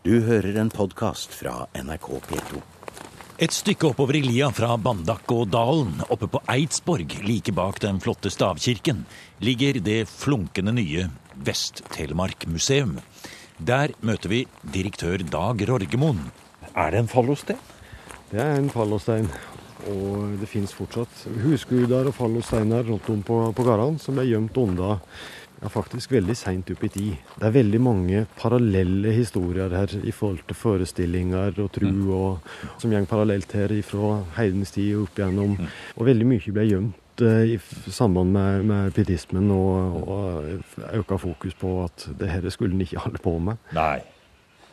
Du hører en podkast fra NRK P2. Et stykke oppover i lia fra Bandak og dalen, oppe på Eidsborg, like bak den flotte stavkirken, ligger det flunkende nye Vest-Telemark museum. Der møter vi direktør Dag Rorgemoen. Er det en fallostein? Det er en fallostein. Og det fins fortsatt husguder og fallosteiner rundt om på, på gårdene som er gjemt unna ja, faktisk veldig seint opp i tid. Det er veldig mange parallelle historier her i forhold til forestillinger og tru, Mm. og, som går parallelt her fra heidens tid og opp igjennom. Og veldig mye ble gjemt eh, i samband med, med pietismen og, og øka fokus på at det her skulle en ikke holde på med. Nei.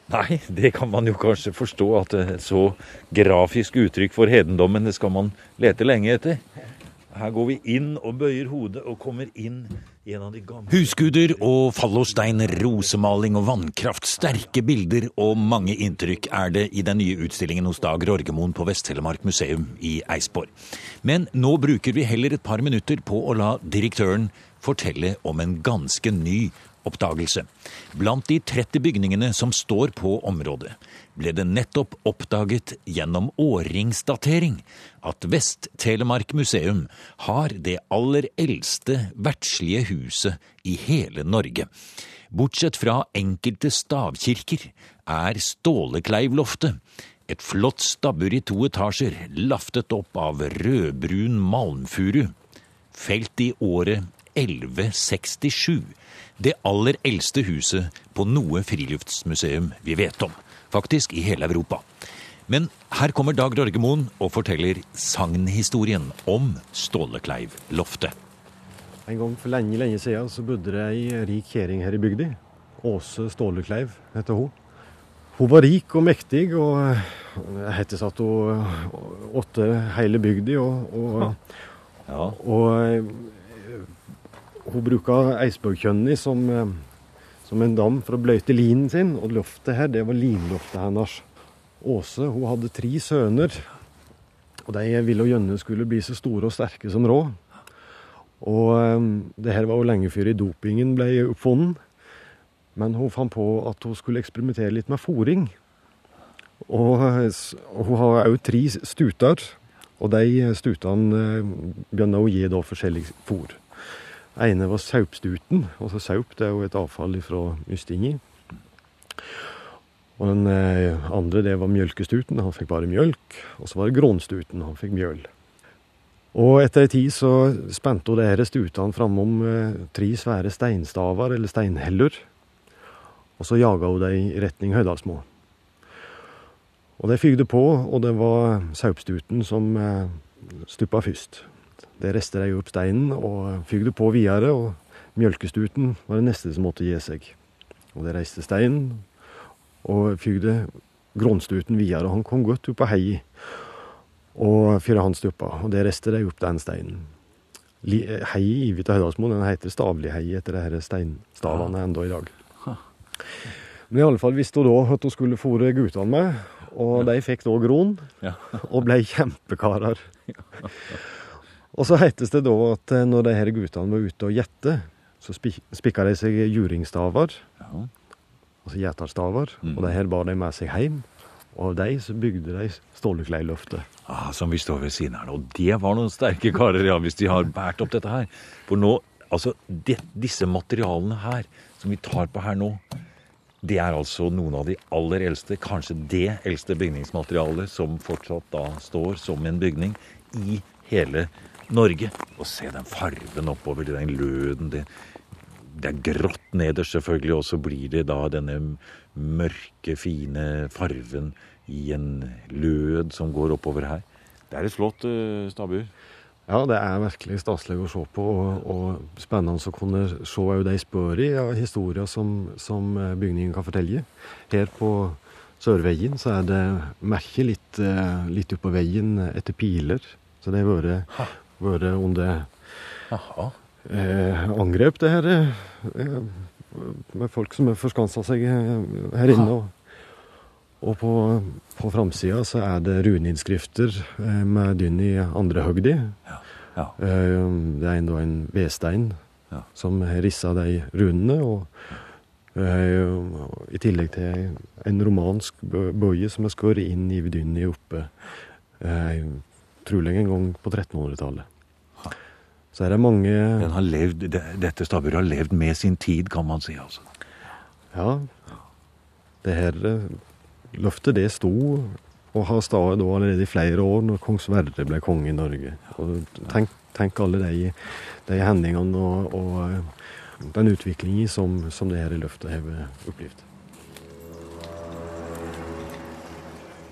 Nei, det kan man jo kanskje forstå, at et så grafisk uttrykk for hedendommen, det skal man lete lenge etter. Her går vi inn og bøyer hodet og kommer inn i en av de gamle Husguder og fallostein, rosemaling og vannkraft, sterke bilder og mange inntrykk er det i den nye utstillingen hos Dag Rorgemoen på Vest-Telemark museum i Eidsborg. Men nå bruker vi heller et par minutter på å la direktøren fortelle om en ganske ny oppdagelse. Blant de 30 bygningene som står på området, ble det nettopp oppdaget gjennom årringsdatering at Vest-Telemark museum har det aller eldste verdslige huset i hele Norge. Bortsett fra enkelte stavkirker er Stålekleivloftet et flott stabbur i to etasjer, laftet opp av rødbrun malmfuru, felt i året 1167. Det aller eldste huset på noe friluftsmuseum vi vet om. Faktisk i hele Europa. Men her kommer Dag Rørgemoen og forteller sagnhistorien om Stålekleiv-loftet. En gang for lenge, lenge siden så bodde det ei rik kjerring her i bygda. Åse Stålekleiv heter hun. Hun var rik og mektig, og det heter at hun åtte hele bygda. Og, og, Ja, og eh, hun bruka Eidsborgkjønni som, eh, som en dam for å bløyte linen sin, og loftet her, det var linloftet hennes. Åse hun hadde tre sønner, og de ville og gjerne skulle bli så store og sterke som råd. Og eh, det her var jo lenge før dopingen ble oppfunnet. Men hun fant på at hun skulle eksperimentere litt med fôring. Og, eh, hun har òg tre stuter, og de stutene begynner å gi da forskjellig fôr. Ene var saupstuten. Altså saup det er jo et avfall fra Ystingi. Og den eh, andre det var mjølkestuten. Han fikk bare mjølk. Og så var det grånstuten. Han fikk mjøl. Og etter ei tid så spente hun her stutene framom eh, tre svære steinstaver, eller steinheller. Og så jaga hun dem i retning Høydalsmo. Og de fygde på, og det var saupstuten som eh, stuppa først. Det rester de opp steinen og fygde på videre, og mjølkestuten var det neste som måtte gi seg. Og de reiste steinen og fygde grånstuten videre. Han kom godt opp på hei og før han stuppa, og det restet de opp den steinen. Hei i Vita Høydalsmoen den heter Stavlihei etter de her steinstavene enda i dag. Men i alle fall visste hun da at hun skulle fôre guttene med, og de fikk da gron og ble kjempekarer. Og så hetes det da at eh, når de her guttene var ute og gjette, så spi- spikka de seg juringstaver, ja. altså gjeterstaver, Mm. og de her bar de med seg hjem. Og av de så bygde de Stålekleiløftet. Ah, som vi står ved siden her nå. Det var noen sterke karer, ja, hvis de har båret opp dette her. For nå, altså, det, disse materialene her, som vi tar på her nå, det er altså noen av de aller eldste, kanskje det eldste bygningsmaterialet som fortsatt da står som en bygning i hele Norge. Og se den farven oppover, den løden, det, det er grått nederst selvfølgelig, og så blir det da denne mørke, fine farven i en lød som går oppover her. Det er et flott uh, stabbur. Ja, det er virkelig staselig å se på, og, og spennende å kunne se òg de spør i ja, historier som, som eh, bygningen kan fortelle. Her på Sørveggen så er det merket litt, eh, litt oppå veien etter piler. Så det har vært, vært under eh, angrep, det her. Eh, med folk som har forskansa seg eh, her inne. Og, og på, på framsida så er det runeinnskrifter eh, med dynn i andre høgdi. Ja. Eh, det er enda en vedstein Ja. som har rissa de runene. Og Eh, I tillegg til en romansk bøye som er skåret inn i vidunnet oppe. Eh, trolig en gang på 1300-tallet. Så er det mange Den har levd, Dette stabburet har levd med sin tid, kan man si. altså. Ja. Det her løftet, det sto og har stått allerede i flere år når kong Sverre ble konge i Norge. Og tenk, tenk alle de, de hendelsene og, og den utviklingen som, som det her løftet har opplevd.